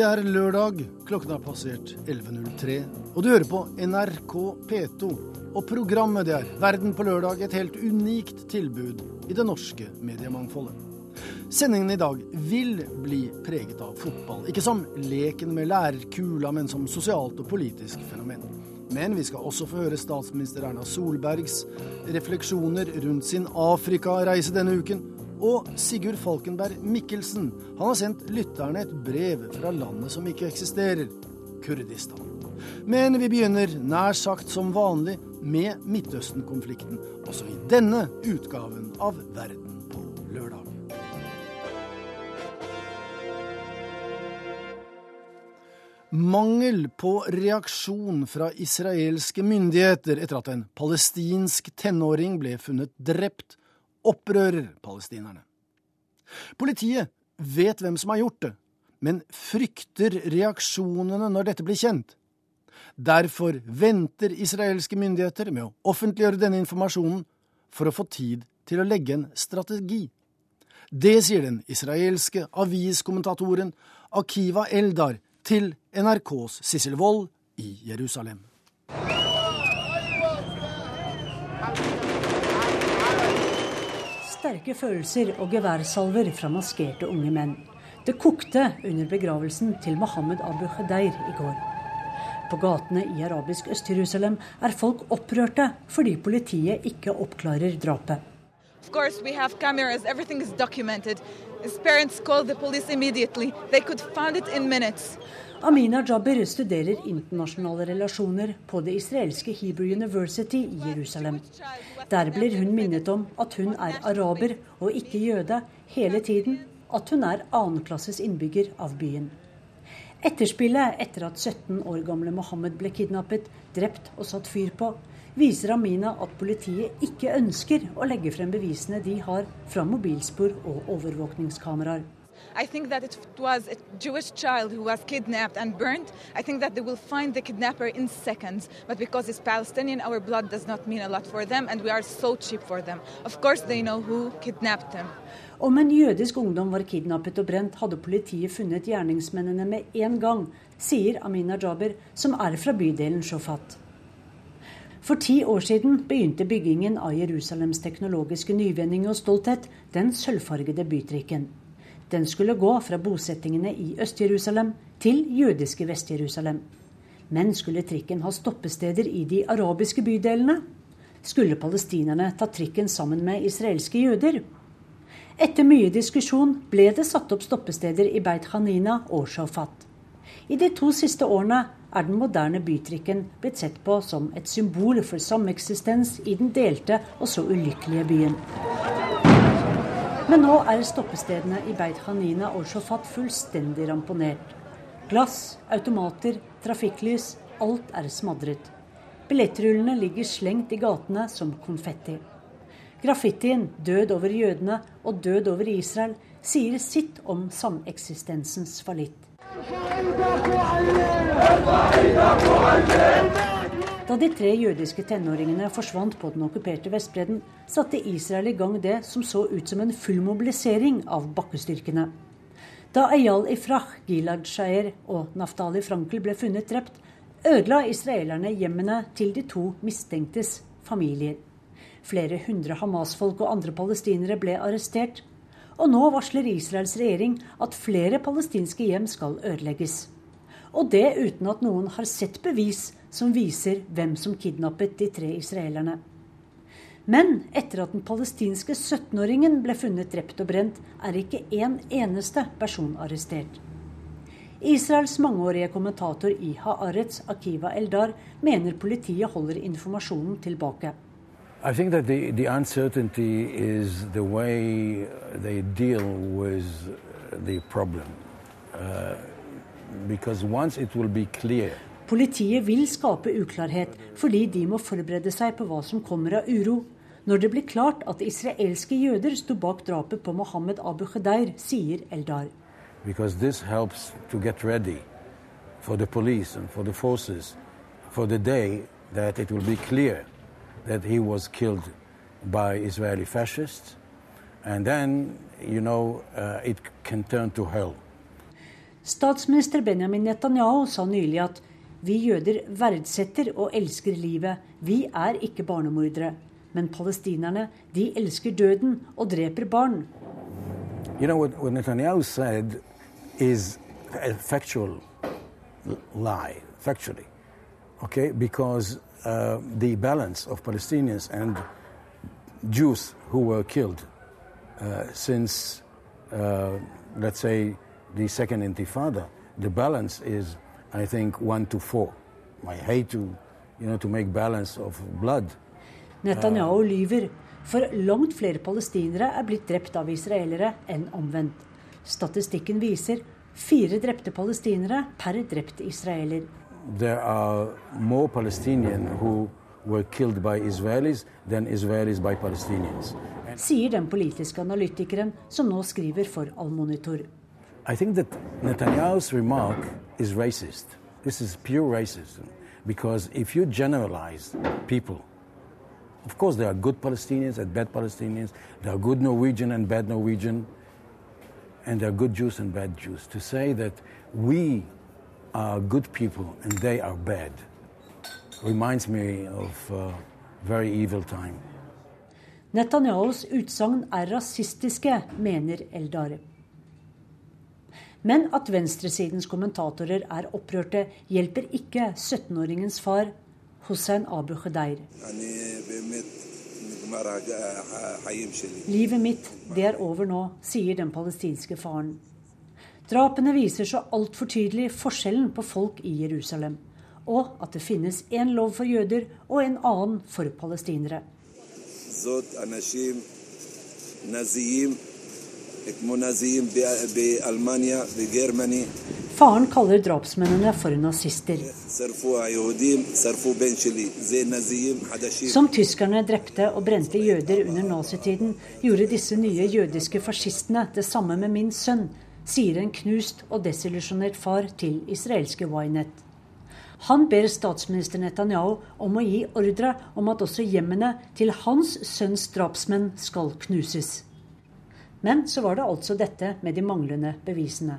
Det er lørdag, klokken har passert 11.03, og du hører på NRK P2. Og programmet det er Verden på lørdag, et helt unikt tilbud i det norske mediemangfoldet. Sendingen i dag vil bli preget av fotball. Ikke som leken med lærerkula, men som sosialt og politisk fenomen. Men vi skal også få høre statsminister Erna Solbergs refleksjoner rundt sin Afrikareise denne uken og Sigurd Falkenberg Mikkelsen han har sendt lytterne et brev fra landet som ikke eksisterer, Kurdistan. Men vi begynner nær sagt som vanlig med Midtøsten-konflikten, også i denne utgaven av Verden på lørdag. Mangel på reaksjon fra israelske myndigheter etter at en palestinsk tenåring ble funnet drept opprører palestinerne. Politiet vet hvem som har gjort det, men frykter reaksjonene når dette blir kjent. Derfor venter israelske myndigheter med å offentliggjøre denne informasjonen for å få tid til å legge en strategi. Det sier den israelske aviskommentatoren Akiva Eldar til NRKs Sissel Wold i Jerusalem. Sterke følelser og geværsalver fra maskerte unge menn. Det kokte under begravelsen til Mohammed Abu Khadeir i går. På gatene i arabisk Øst-Jerusalem er folk opprørte fordi politiet ikke oppklarer drapet. Of course, we have cameras. Everything is documented. His parents called the police immediately. They could find it in minutes. Amina Jabber studerer internasjonale relasjoner på det israelske Hebrew University i Jerusalem. Der blir hun minnet om at hun er araber og ikke jøde hele tiden, at hun er annenklasses innbygger av byen. Etterspillet etter at 17 år gamle Mohammed ble kidnappet, drept og satt fyr på, viser Amina at politiet ikke ønsker å legge frem bevisene de har fra mobilspor og overvåkningskameraer. I think that it was a Jewish child who was kidnapped and burned. I think that they will find the kidnapper in seconds. But because it's Palestinian, our blood does not mean a lot for them, and we are so cheap for them. Of course they know who kidnapped them. Om en jødisk ungdom var kidnappet og brent, hadde politiet funnet gjerningsmennene med en gang, sier Amina Jaber, som er fra bydelen Shofat. For ti år siden begynte byggingen av Jerusalems teknologiske nyvinning og stolthet, den sølvfargede bytrikken. Den skulle gå fra bosettingene i Øst-Jerusalem til jødiske Vest-Jerusalem. Men skulle trikken ha stoppesteder i de arabiske bydelene? Skulle palestinerne ta trikken sammen med israelske jøder? Etter mye diskusjon ble det satt opp stoppesteder i Beit Hanina og Shafat. I de to siste årene er den moderne bytrikken blitt sett på som et symbol for sameksistens i den delte og så ulykkelige byen. Men nå er stoppestedene i Beit Hanina og Shofat fullstendig ramponert. Glass, automater, trafikklys, alt er smadret. Billettrullene ligger slengt i gatene som konfetti. Graffitien 'Død over jødene' og 'Død over Israel' sier sitt om sameksistensens fallitt. Da de tre jødiske tenåringene forsvant på den okkuperte Vestbredden, satte Israel i gang det som så ut som en full mobilisering av bakkestyrkene. Da Eyal Ifrah, Gilad Shaer og Naftali Frankel ble funnet drept, ødela israelerne hjemmene til de to mistenktes familier. Flere hundre Hamas-folk og andre palestinere ble arrestert. Og nå varsler Israels regjering at flere palestinske hjem skal ødelegges. Og det uten at noen har sett bevis som viser hvem som kidnappet de tre israelerne. Men etter at den palestinske 17-åringen ble funnet drept og brent, er ikke en eneste person arrestert. Israels mangeårige kommentator i Haaretz, Akiva Eldar, mener politiet holder informasjonen tilbake. I think that the, the uncertainty is the way they deal with the problem. Uh, because once it will be clear Politiet vil skape uklarhet fordi de må forberede seg på hva som kommer av uro. Når det blir klart at israelske jøder sto bak drapet på Mohammed Abu Khadeir, sier Eldar. Because this helps to get ready for the police and for the forces for the day that it will be clear that he was killed by Israeli fascists. And then, you know, uh, it can turn to hell. Statsminister Benjamin Netanyahu sa nylig at vi jøder verdsetter og elsker livet. Vi er ikke barnemordere. Men palestinerne, de elsker døden og dreper barn. You know what, what Netanyahu said is a factual lie, factually, okay? Because uh, the balance of Palestinians and Jews who were killed uh, since, uh, let's say, the second Intifada, the balance is, I think, one to four. I hate to, you know, to make balance of blood. Netanyahu lyver, for langt flere palestinere er blitt drept av israelere enn omvendt. Statistikken viser fire drepte palestinere per drept israeler. There are more Palestinians who were killed by Israelis than Israelis by Palestinians. Sier den politiske analytikeren som nå skriver for Al-Monitor. I think that Netanyahu's remark is racist. This is pure racism. Because if you generalize people, of course there are good Palestinians and bad Palestinians, there are good Norwegian and bad Norwegian, and there are good Jews and bad Jews. To say that we are good people and they are bad reminds me of a very evil time. Netanyahus utsagn er rasistiske, mener Eldar. Men at venstresidens kommentatorer er opprørte, hjelper ikke 17-åringens far, Hussein Abu Khedeir. Livet mitt, det er over nå, sier den palestinske faren. Drapene viser så altfor tydelig forskjellen på folk i Jerusalem, og at det finnes én lov for jøder og en annen for palestinere. Faren kaller drapsmennene for nazister. Som tyskerne drepte og brente jøder under nazitiden, gjorde disse nye jødiske fascistene det samme med min sønn, sier en knust og desillusjonert far til israelske Ynet. Han ber statsminister Netanyahu om å gi ordre om at også hjemmene til hans sønns drapsmenn skal knuses. Men så var det altså dette med de manglende bevisene.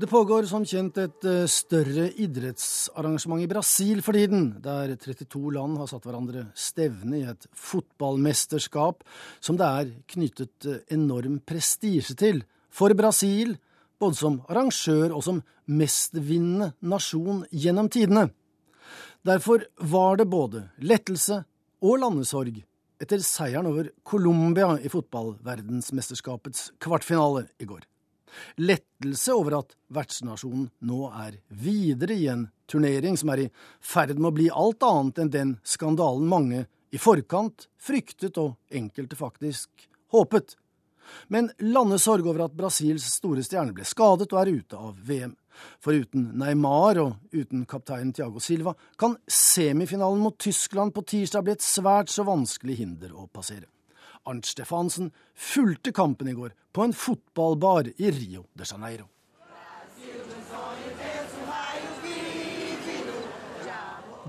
Det pågår som kjent et eh, større idrettsarrangement i Brasil for tiden, der 32 land har satt hverandre stevne i et fotballmesterskap som det er knyttet eh, enorm prestisje til for Brasil, både som arrangør og som mestvinnende nasjon gjennom tidene. Derfor var det både lettelse og landesorg etter seieren over Colombia i fotballverdensmesterskapets kvartfinale i går. Lettelse over at vertsnasjonen nå er videre i en turnering som er i ferd med å bli alt annet enn den skandalen mange i forkant fryktet og enkelte faktisk håpet. Men landesorg over at Brasils store stjerne ble skadet og er ute av VM. For uten Neymar og uten kaptein Tiago Silva kan semifinalen mot Tyskland på tirsdag bli et svært så vanskelig hinder å passere. Arnt Stefansen fulgte kampen i går på en fotballbar i Rio de Janeiro.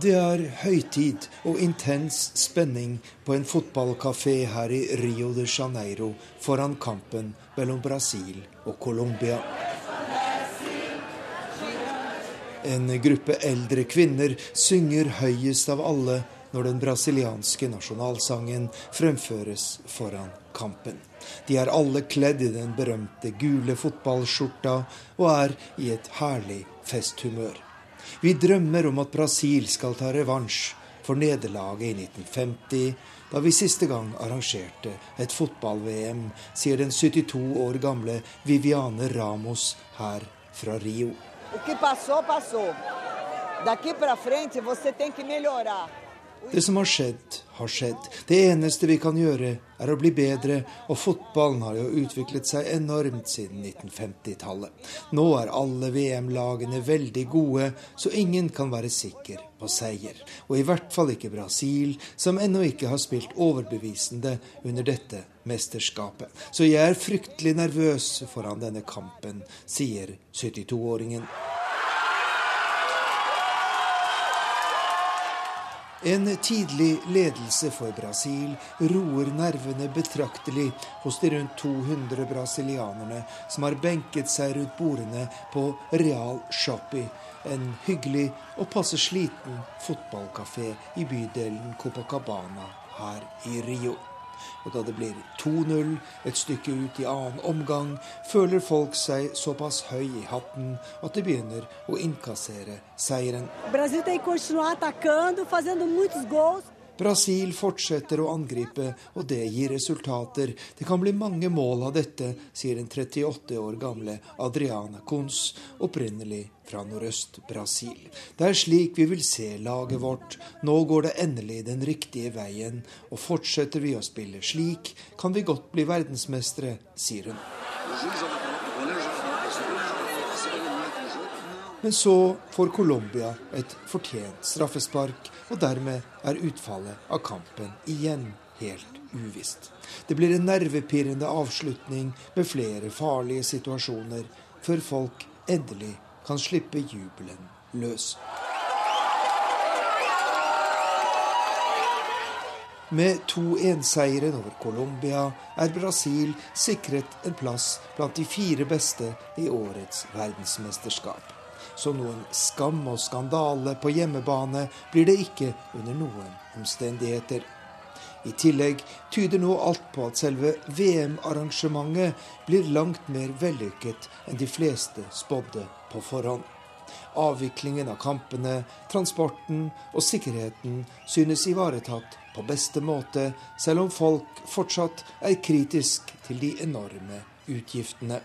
Det er høytid og intens spenning på en fotballkafé her i Rio de Janeiro foran kampen mellom Brasil og Colombia. En gruppe eldre kvinner synger høyest av alle når den brasilianske nasjonalsangen fremføres foran kampen. De er alle kledd i den berømte gule fotballskjorta og er i et herlig festhumør. Vi drømmer om at Brasil skal ta revansj for nederlaget i 1950, da vi siste gang arrangerte et fotball-VM, sier den 72 år gamle Viviane Ramos her fra Rio. O que passou, passou. Daqui para frente você tem que melhorar. Det som har skjedd, har skjedd. Det eneste vi kan gjøre, er å bli bedre, og fotballen har jo utviklet seg enormt siden 1950-tallet. Nå er alle VM-lagene veldig gode, så ingen kan være sikker på seier. Og i hvert fall ikke Brasil, som ennå ikke har spilt overbevisende under dette mesterskapet. Så jeg er fryktelig nervøs foran denne kampen, sier 72-åringen. En tidlig ledelse for Brasil roer nervene betraktelig hos de rundt 200 brasilianerne som har benket seg rundt bordene på Real Shoppi, en hyggelig og passe sliten fotballkafé i bydelen Copacabana her i Rio. Og da det blir 2-0 et stykke ut i annen omgang, føler folk seg såpass høy i hatten at de begynner å innkassere seieren. Brasil tem que continuar atacando, fazendo muitos gols. Brasil fortsetter å angripe, og det gir resultater. Det kan bli mange mål av dette, sier den 38 år gamle Adriana Kunz, opprinnelig fra Nordøst-Brasil. Det er slik vi vil se laget vårt. Nå går det endelig den riktige veien, og fortsetter vi å spille slik, kan vi godt bli verdensmestere, sier hun. Men så får Colombia et fortjent straffespark, og dermed er utfallet av kampen igjen helt uvisst. Det blir en nervepirrende avslutning med flere farlige situasjoner, før folk endelig kan slippe jubelen løs. Med to enseieren over Colombia er Brasil sikret en plass blant de fire beste i årets verdensmesterskap. Så noen skam og skandale på hjemmebane blir det ikke under noen omstendigheter. I tillegg tyder nå alt på at selve VM-arrangementet blir langt mer vellykket enn de fleste spådde på forhånd. Avviklingen av kampene, transporten og sikkerheten synes ivaretatt på beste måte, selv om folk fortsatt er kritisk til de enorme utgiftene.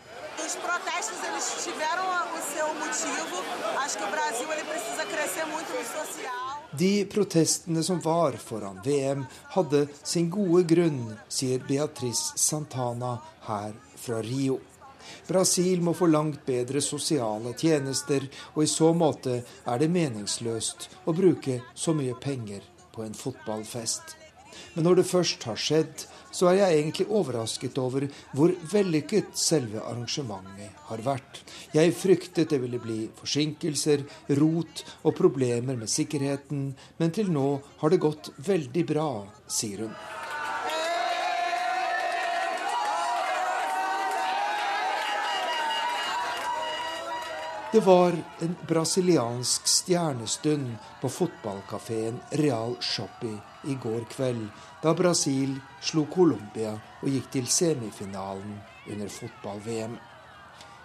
De protestene som var foran VM, hadde sin gode grunn, sier Beatrice Santana her fra Rio. Brasil må få langt bedre sosiale tjenester, og i så måte er det meningsløst å bruke så mye penger på en fotballfest. Men når det først har skjedd, så er jeg egentlig overrasket over hvor vellykket selve arrangementet har vært. Jeg fryktet det ville bli forsinkelser, rot og problemer med sikkerheten, men til nå har det gått veldig bra, sier hun. Det var en brasiliansk stjernestund på fotballkafeen Real Shoppi i går kveld, da Brasil slo Colombia og gikk til semifinalen under fotball-VM.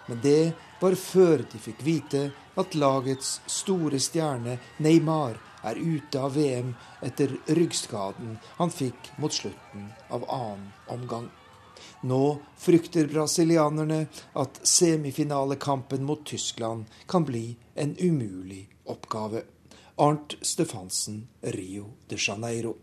Men det var før de fikk vite at lagets store stjerne Neymar er ute av VM etter ryggskaden han fikk mot slutten av annen omgang. Nå frykter brasilianerne at semifinalekampen mot Tyskland kan bli en umulig oppgave. Arnt Stefansen, Rio de Janeiro.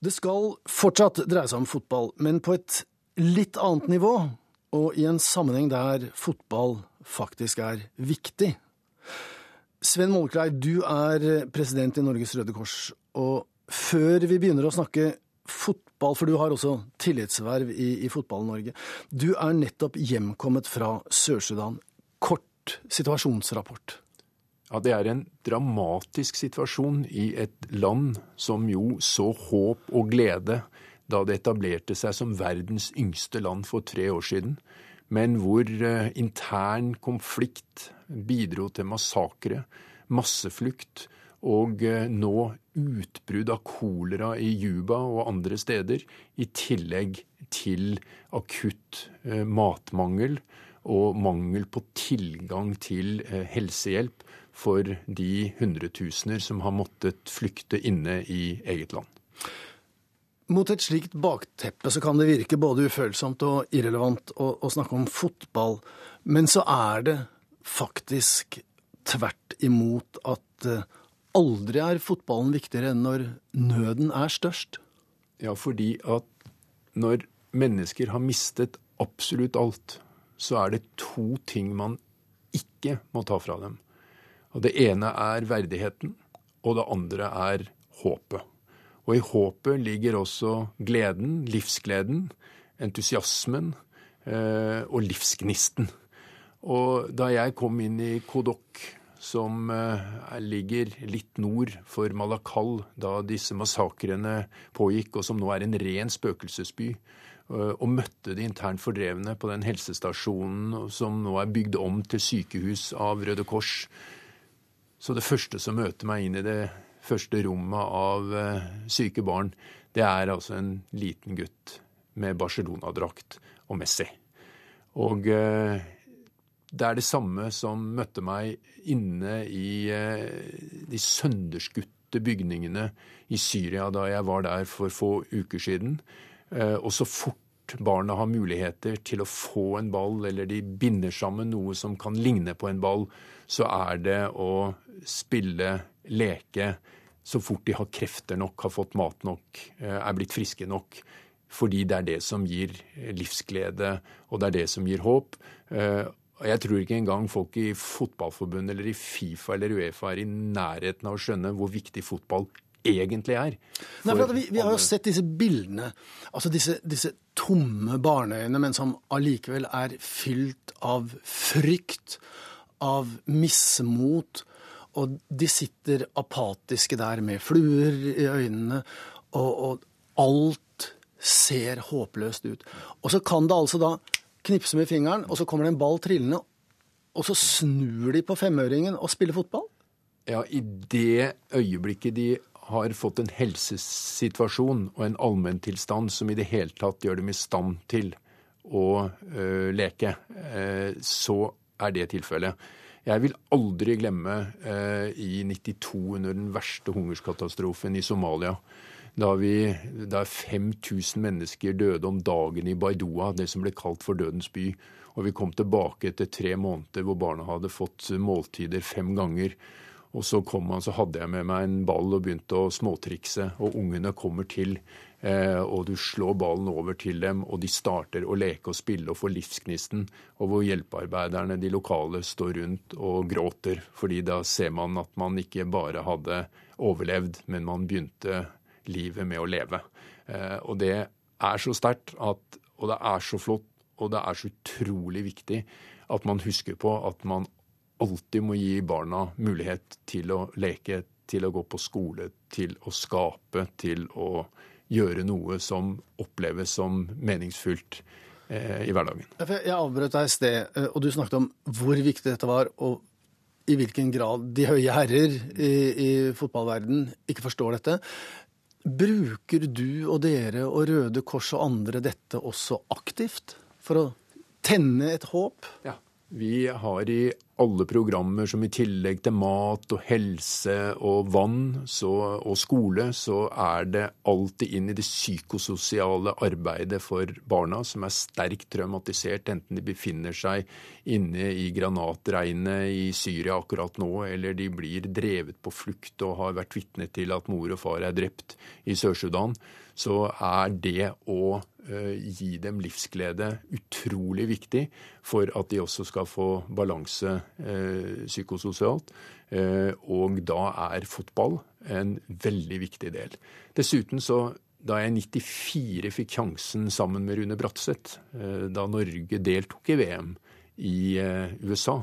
Det skal fortsatt dreie seg om fotball, men på et litt annet nivå, og i en sammenheng der fotball faktisk er viktig. Sven Målklei, du er president i Norges Røde Kors, og før vi begynner å snakke fotball, for du har også tillitsverv i, i Fotball-Norge. Du er nettopp hjemkommet fra Sør-Sudan. Kort situasjonsrapport. Ja, Det er en dramatisk situasjon i et land som jo så håp og glede da det etablerte seg som verdens yngste land for tre år siden, men hvor eh, intern konflikt bidro til massakre, masseflukt og eh, nå utbrudd av kolera i Juba og andre steder, i tillegg til akutt eh, matmangel og mangel på tilgang til eh, helsehjelp for de hundretusener som har måttet flykte inne i eget land. Mot et slikt bakteppe så kan det virke både ufølsomt og irrelevant å, å snakke om fotball, men så er det faktisk tvert imot at Aldri er fotballen viktigere enn når nøden er størst. Ja, fordi at når mennesker har mistet absolutt alt, så er det to ting man ikke må ta fra dem. Og Det ene er verdigheten, og det andre er håpet. Og i håpet ligger også gleden, livsgleden, entusiasmen eh, og livsgnisten. Og da jeg kom inn i Kodok, som eh, ligger litt nord for Malakal, da disse massakrene pågikk, og som nå er en ren spøkelsesby, eh, og møtte de internt fordrevne på den helsestasjonen som nå er bygd om til sykehus av Røde Kors. Så det første som møter meg inn i det første rommet av eh, syke barn, det er altså en liten gutt med Barcelona-drakt og Messi. Og det er det samme som møtte meg inne i eh, de sønderskutte bygningene i Syria da jeg var der for få uker siden. Eh, og så fort barna har muligheter til å få en ball, eller de binder sammen noe som kan ligne på en ball, så er det å spille, leke, så fort de har krefter nok, har fått mat nok, er blitt friske nok. Fordi det er det som gir livsglede, og det er det som gir håp. Og Jeg tror ikke engang folk i Fotballforbundet eller i Fifa eller Uefa er i nærheten av å skjønne hvor viktig fotball egentlig er. Nei, vi, vi, har jo sett disse bildene, altså disse, disse tomme barneøyne, men som allikevel er fylt av frykt, av mismot. Og de sitter apatiske der med fluer i øynene, og, og alt ser håpløst ut. Og så kan det altså da knipse med fingeren, og så kommer det en ball trillende, og så snur de på femøringen og spiller fotball? Ja, i det øyeblikket de har fått en helsesituasjon og en allmenntilstand som i det hele tatt gjør dem i stand til å ø, leke, ø, så er det tilfellet. Jeg vil aldri glemme ø, i 92, under den verste hungerskatastrofen i Somalia, da, vi, da 5000 mennesker døde om dagen i Baidoa, det som ble kalt for dødens by. Og vi kom tilbake etter tre måneder hvor barna hadde fått måltider fem ganger. Og så kom han, så hadde jeg med meg en ball og begynte å småtrikse. Og ungene kommer til, eh, og du slår ballen over til dem, og de starter å leke og spille og få livsgnisten. Og hvor hjelpearbeiderne, de lokale, står rundt og gråter. fordi da ser man at man ikke bare hadde overlevd, men man begynte livet med å leve. Eh, og det er så sterkt, og det er så flott, og det er så utrolig viktig at man husker på at man alltid må gi barna mulighet til å leke, til å gå på skole, til å skape, til å gjøre noe som oppleves som meningsfullt eh, i hverdagen. Jeg avbrøt deg i sted, eh, og du snakket om hvor viktig dette var, og i hvilken grad de høye herrer i, i fotballverden ikke forstår dette. Bruker du og dere og Røde Kors og andre dette også aktivt for å tenne et håp? Ja. Vi har i alle programmer som i tillegg til mat og helse og vann så, og skole, så er det alltid inn i det psykososiale arbeidet for barna, som er sterkt traumatisert, enten de befinner seg inne i granatregnet i Syria akkurat nå, eller de blir drevet på flukt og har vært vitne til at mor og far er drept i Sør-Sudan så er det å uh, gi dem livsglede utrolig viktig for at de også skal få balanse uh, psykososialt. Uh, og da er fotball en veldig viktig del. Dessuten så da jeg i 94 fikk sjansen sammen med Rune Bratseth, da Norge deltok i VM i USA,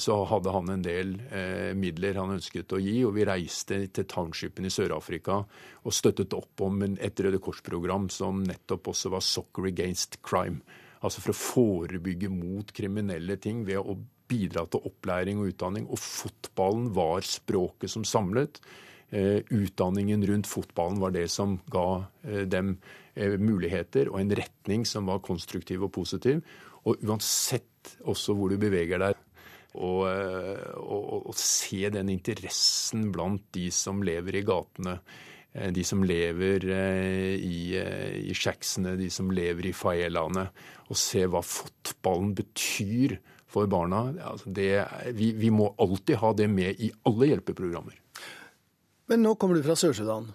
så hadde han en del eh, midler han ønsket å gi. Og vi reiste til townshipen i Sør-Afrika og støttet opp om et Røde Kors-program som nettopp også var Soccer Against Crime. Altså for å forebygge mot kriminelle ting ved å bidra til opplæring og utdanning. Og fotballen var språket som samlet. Eh, utdanningen rundt fotballen var det som ga eh, dem eh, muligheter og en retning som var konstruktiv og positiv. Og uansett også hvor du beveger deg og, eh, og, og, se den interessen blant de som lever i gatene. Eh, de som lever eh, i, i shacksene, de som lever i faelaene. Og se hva fotballen betyr for barna. Altså det, vi, vi må alltid ha det med i alle hjelpeprogrammer. Men nå kommer du fra Sør-Sudan,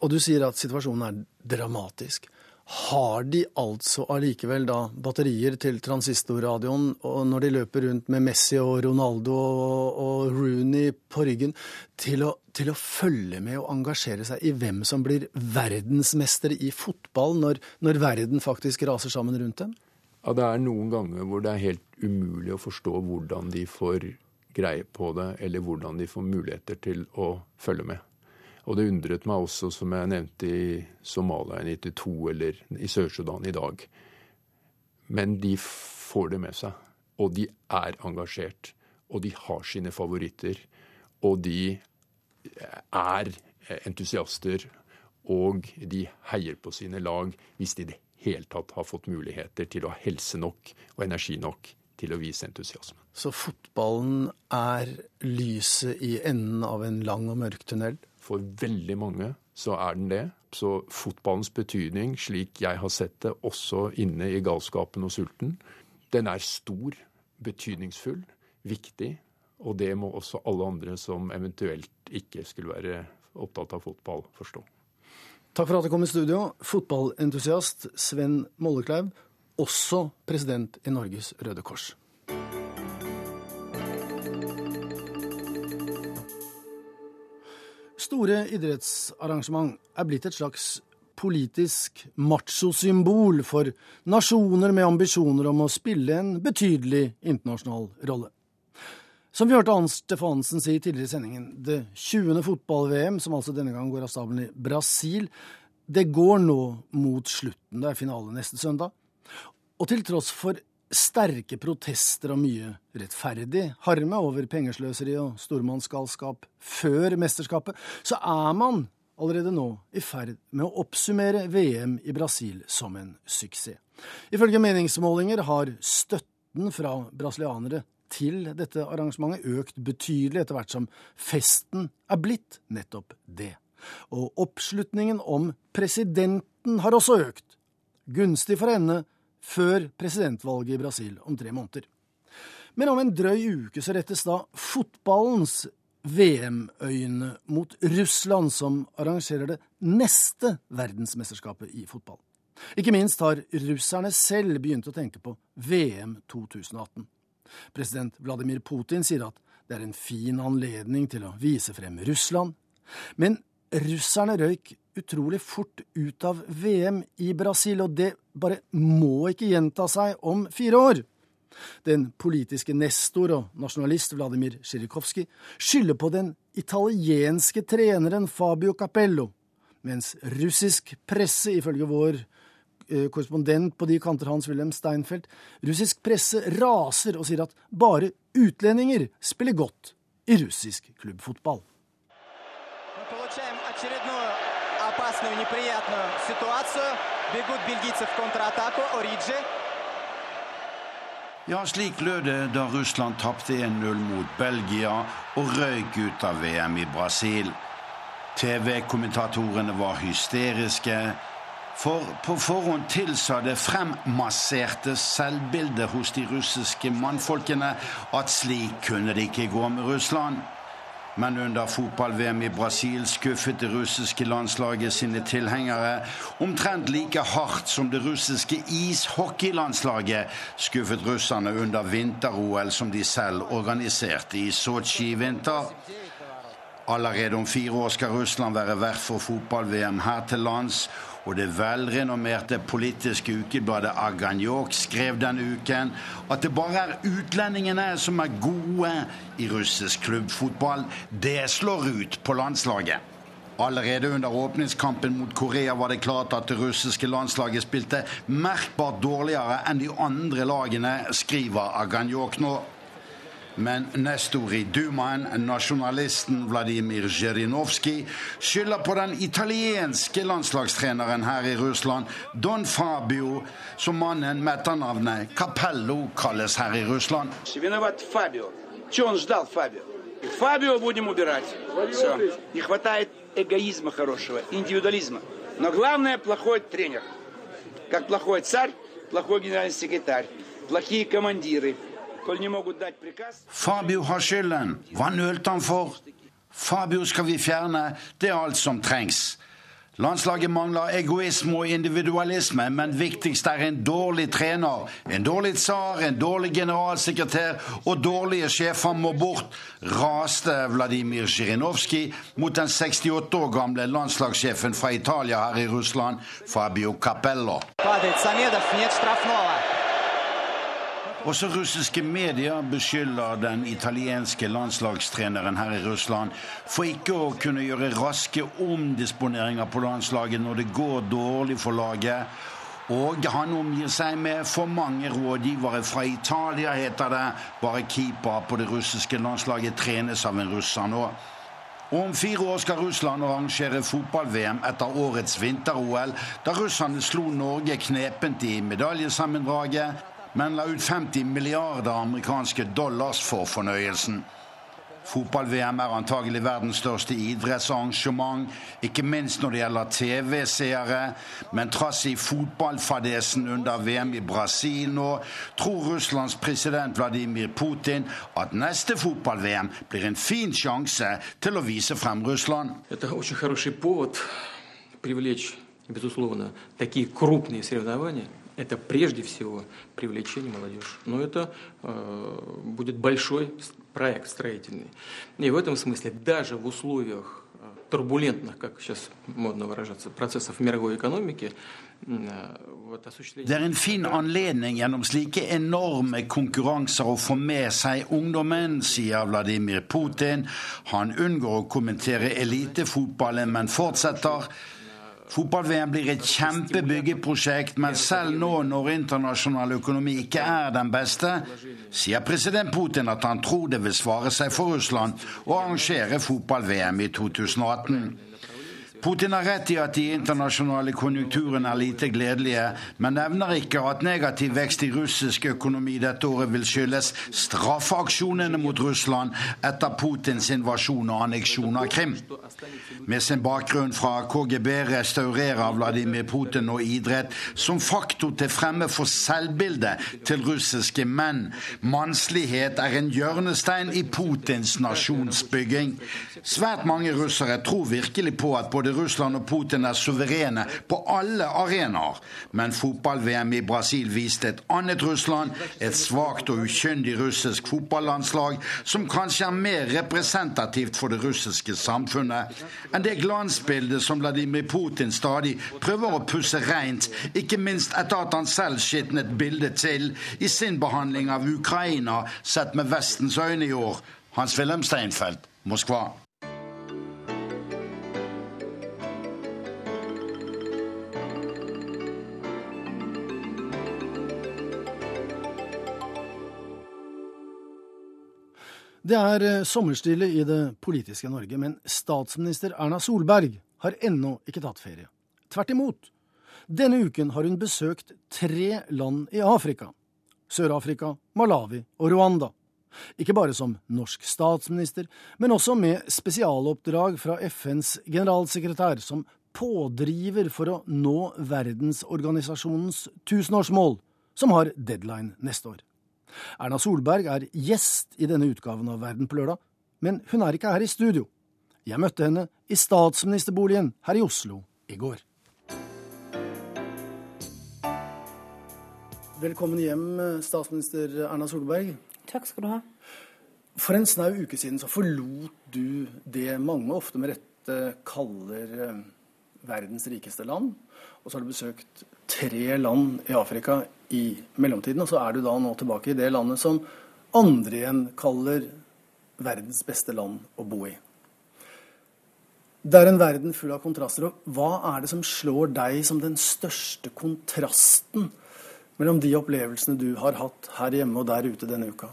og du sier at situasjonen er dramatisk har de altså allikevel da batterier til transistorradioen når de løper rundt med Messi og Ronaldo og, Rooney på ryggen, til å, til å, følge med og engasjere seg i hvem som blir verdensmester i fotball, når, når verden faktisk raser sammen rundt dem? Ja, det er noen ganger hvor det er helt umulig å forstå hvordan de får greie på det, eller hvordan de får muligheter til å følge med. Og det undret meg også, som jeg nevnte i Somalia i 92 eller i Sør-Sudan i dag. Men de får det med seg. Og de er engasjert. Og de har sine favoritter. Og de er entusiaster. Og de heier på sine lag hvis de i det hele tatt har fått muligheter til å ha helse nok og energi nok til å vise entusiasme. Så fotballen er lyset i enden av en lang og mørk tunnel? For veldig mange så er den det. Så fotballens betydning, slik jeg har sett det, også inne i galskapen og sulten, den er stor, betydningsfull, viktig. Og det må også alle andre som eventuelt ikke skulle være opptatt av fotball, forstå. Takk for at du kom i studio, fotballentusiast Sven Mollekleiv, også president i Norges Røde Kors. Store idrettsarrangement er blitt et slags politisk machosymbol for nasjoner med ambisjoner om å spille en betydelig internasjonal rolle. Som vi hørte Ann Stefansen si tidligere i sendingen, det 20. fotball-VM, som altså denne gang går av stabelen i Brasil, det går nå mot slutten. Det er finale neste søndag. Og til tross for sterke protester og mye rettferdig harme over pengesløseri og stormannsgalskap før mesterskapet, så er man allerede nå i ferd med å oppsummere VM i Brasil som en suksess. Ifølge meningsmålinger har støtten fra brasilianere til dette arrangementet økt betydelig etter hvert som festen er blitt nettopp det. Og oppslutningen om presidenten har også økt. Gunstig for henne før presidentvalget i Brasil om tre måneder. Men om en drøy uke så rettes da fotballens VM-øyne mot Russland, som arrangerer det neste verdensmesterskapet i fotball. Ikke minst har russerne selv begynt å tenke på VM 2018. President Vladimir Putin sier at det er en fin anledning til å vise frem Russland. Men russerne røyk utrolig fort ut av VM i Brasil, og det bare må ikke gjenta seg om fire år. Den politiske nestor og nasjonalist Vladimir Sjirikovskij skylder på den italienske treneren Fabio Capello, mens russisk presse, ifølge vår eh, korrespondent på de kanter Hans Wilhelm Steinfeld, russisk presse raser og sier at bare utlendinger spiller godt i russisk klubbfotball. опасную, неприятную ситуацию. Бегут бельгийцы в контратаку. Ориджи. Ja, slik lød det da Russland tapte 1-0 mot Belgia og røyk ut av VM i Brasil. TV-kommentatorene var hysteriske, for på forhånd tilsa det fremmasserte selvbildet hos de russiske mannfolkene at slik kunne det ikke gå med Russland. Men under fotball-VM i Brasil skuffet det russiske landslaget sine tilhengere omtrent like hardt som det russiske ishockeylandslaget skuffet russerne under vinter-OL som de selv organiserte i Sotsji i vinter. Allerede om fire år skal Russland være vert for fotball-VM her til lands og det velrenommerte politiske ukebladet Aganjok skrev denne uken at det bare er utlendingene som er gode i russisk klubbfotball. Det slår ut på landslaget. Allerede under åpningskampen mot Korea var det klart at det russiske landslaget spilte merkbart dårligere enn de andre lagene, skriver Aganjok nå. Men nestor i Dumaen, nasjonalisten Vladimir Zjirinovskij, skylder på den italienske landslagstreneren her i Russland, Don Fabio, som mannen med etternavnet Capello kalles her i Russland. Fabio. Фабио будем убирать. Все. Не хватает эгоизма хорошего, индивидуализма. Но главное плохой тренер. Как плохой царь, плохой генеральный секретарь, плохие командиры, Fabio har skylden. Hva nølte han for? Fabio skal vi fjerne. Det er alt som trengs. Landslaget mangler egoisme og individualisme, men viktigst er en dårlig trener. En dårlig tsar, en dårlig generalsekretær og dårlige sjefer må bort, raste Vladimir Zjirinovskij mot den 68 år gamle landslagssjefen fra Italia her i Russland, Fabio Capello. Også russiske medier beskylder den italienske landslagstreneren her i Russland for ikke å kunne gjøre raske omdisponeringer på landslaget når det går dårlig for laget. Og han omgir seg med for mange rådgivere fra Italia, heter det. Bare keeper på det russiske landslaget trenes av en russer nå. Om fire år skal Russland arrangere fotball-VM etter årets vinter-OL, da russerne slo Norge knepent i medaljesammendraget men la ut 50 milliarder amerikanske dollars for fornøyelsen. Fotball-VM er antagelig verdens største idrettsarrangement, ikke minst når det gjelder TV-seere, men trass i fotballfadesen under VM i Brasil nå, tror Russlands president Vladimir Putin at neste fotball-VM blir en fin sjanse til å vise frem Russland. Det er en veldig god grunn til å это прежде всего привлечение молодежи. Но это э, будет большой проект строительный. И в этом смысле даже в условиях э, турбулентных, как сейчас модно выражаться, процессов в mировой экономике, э, det er en fin anledning gjennom slike enorme konkurranser å få med seg ungdommen, sier Vladimir Putin. Han unngår å kommentere elitefotballen, men fortsetter. Fotball-VM blir et kjempebyggeprosjekt, men selv nå når internasjonal økonomi ikke er den beste, sier president Putin at han tror det vil svare seg for Russland å arrangere fotball-VM i 2018. Putin har rett i at de internasjonale konjunkturene er lite gledelige, men nevner ikke at negativ vekst i russisk økonomi dette året vil skyldes straffeaksjonene mot Russland etter Putins invasjon og anneksjon av Krim. Med sin bakgrunn fra KGB restaurerer Vladimir Putin og idrett som faktor til fremme for selvbildet til russiske menn. Mannslighet er en hjørnestein i Putins nasjonsbygging. Svært mange russere tror virkelig på at både både Russland og Putin er suverene på alle arenaer. Men fotball-VM i Brasil viste et annet Russland, et svakt og ukyndig russisk fotballandslag som kanskje er mer representativt for det russiske samfunnet enn det glansbildet som Vladimir Putin stadig prøver å pusse rent, ikke minst etter at han selv skitnet bildet til i sin behandling av Ukraina sett med Vestens øyne i år. Hans-Wilhelm Steinfeld, Moskva. Det er eh, sommerstille i det politiske Norge, men statsminister Erna Solberg har ennå ikke tatt ferie. Tvert imot. Denne uken har hun besøkt tre land i Afrika. Sør-Afrika, Malawi og Rwanda. Ikke bare som norsk statsminister, men også med spesialoppdrag fra FNs generalsekretær som pådriver for å nå verdensorganisasjonens tusenårsmål, som har deadline neste år. Erna Solberg er gjest i denne utgaven av Verden på lørdag, men hun er ikke her i studio. Jeg møtte henne i statsministerboligen her i Oslo i går. Velkommen hjem, statsminister Erna Solberg. Takk skal du ha. For en snau uke siden så forlot du det mange ofte med rette kaller eh, verdens rikeste land. Og så har du besøkt tre land i Afrika i mellomtiden. Og så er du da nå tilbake i det landet som andre igjen kaller verdens beste land å bo i. Det er en verden full av kontraster. og Hva er det som slår deg som den største kontrasten mellom de opplevelsene du har hatt her hjemme og der ute denne uka?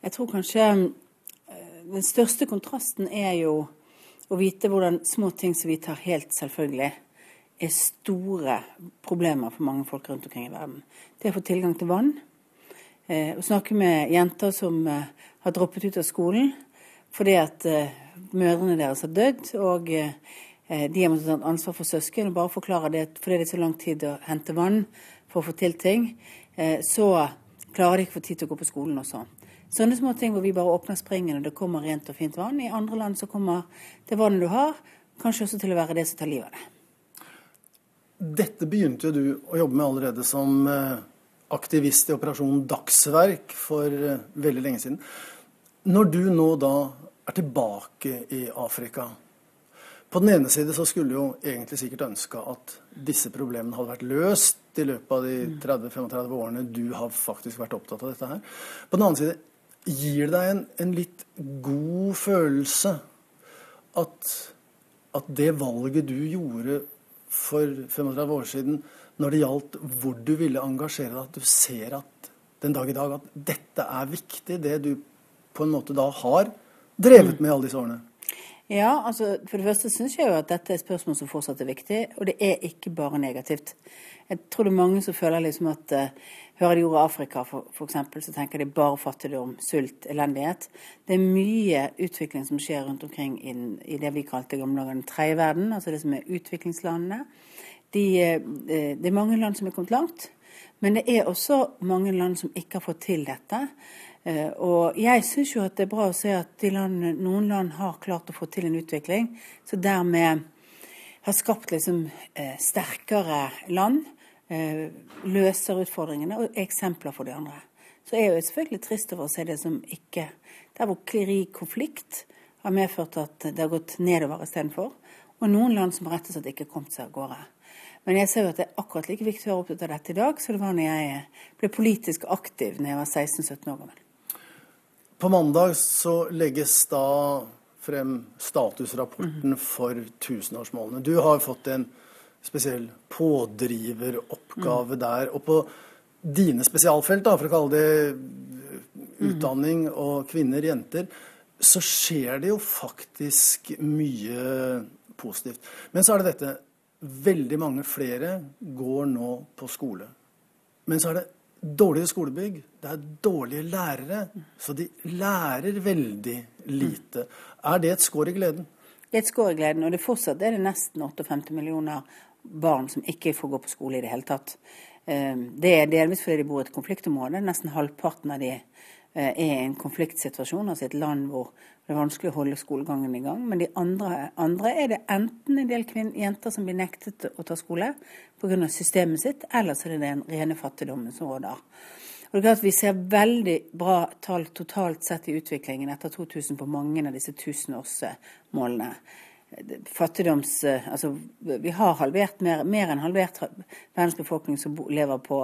Jeg tror kanskje eh, den største kontrasten er jo å vite hvordan små ting som vi tar helt selvfølgelig, er store problemer for mange folk rundt omkring i verden. Det å få tilgang til vann. Eh, å snakke med jenter som eh, har droppet ut av skolen fordi at eh, mødrene deres har dødd, og de har måttet ta ansvar for søsken. og Bare forklare det fordi det er så lang tid å hente vann for å få til ting, så klarer de ikke å få tid til å gå på skolen også. Sånne små ting hvor vi bare åpner springen og det kommer rent og fint vann. I andre land så kommer det vannet du har, kanskje også til å være det som tar livet av deg. Dette begynte jo du å jobbe med allerede som eh, aktivist i Operasjon Dagsverk for eh, veldig lenge siden. Når du nå da er tilbake i Afrika, På den ene side så skulle jo egentlig sikkert ønske at disse problemene hadde vært løst i løpet av de 30-35 årene du har faktisk vært opptatt av dette her. På den annen side gir det deg en, en litt god følelse at, at det valget du gjorde for 35 år siden når det gjaldt hvor du ville engasjere deg, at du ser at den dag i dag at dette er viktig, det du på en måte da har drevet med alle disse årene? Ja, altså For det første syns jeg jo at dette er et spørsmål som fortsatt er viktig, og det er ikke bare negativt. Jeg tror det er mange som føler liksom at uh, Hører de ordet Afrika, for, eksempel, så tenker de bare fattigdom, sult, elendighet. Det er mye utvikling som skjer rundt omkring i, i det vi kalte gamle dager den tredje verden, altså det som er utviklingslandene. De, uh, det er mange land som er kommet langt, men det er også mange land som ikke har fått til dette. Eh, og jeg syns jo at det er bra å se at land, noen land har klart å få til en utvikling, så dermed har skapt liksom eh, sterkere land, eh, løser utfordringene og eksempler for de andre. Så er jo selvfølgelig trist over å se det som ikke Der hvor krig, konflikt, har medført at det har gått nedover istedenfor. Og noen land som rett og slett ikke har kommet seg av gårde. Men jeg ser jo at det er akkurat like viktig å være opptatt av dette i dag som det var når jeg ble politisk aktiv når jeg var 16-17 år gammel. På mandag så legges da frem statusrapporten for tusenårsmålene. Du har fått en spesiell pådriveroppgave mm. der. Og på dine spesialfelt, da, for å kalle det utdanning og kvinner, jenter, så skjer det jo faktisk mye positivt. Men så er det dette. Veldig mange flere går nå på skole. Men så er det dårlige skolebygg, det er dårlige lærere. Så de lærer veldig lite. Er det et skår i gleden? Det er et skår i gleden, og det fortsatt er det nesten 58 millioner barn som ikke får gå på skole i det hele tatt. Eh, det er delvis fordi de bor i et konfliktområde. Nesten halvparten av de eh, er i en konfliktsituasjon, altså et land hvor det er vanskelig å holde skolegangen i gang. Men de andre, andre er det enten en del jenter som blir nektet å ta skole pga. systemet sitt, eller så er det den rene fattigdommen som råder. Og det er klart Vi ser veldig bra tall totalt sett i utviklingen etter 2000 på mange av disse tusenårsmålene fattigdoms... Eh, altså, vi har halvert mer, mer enn halvert verdens befolkning som lever på,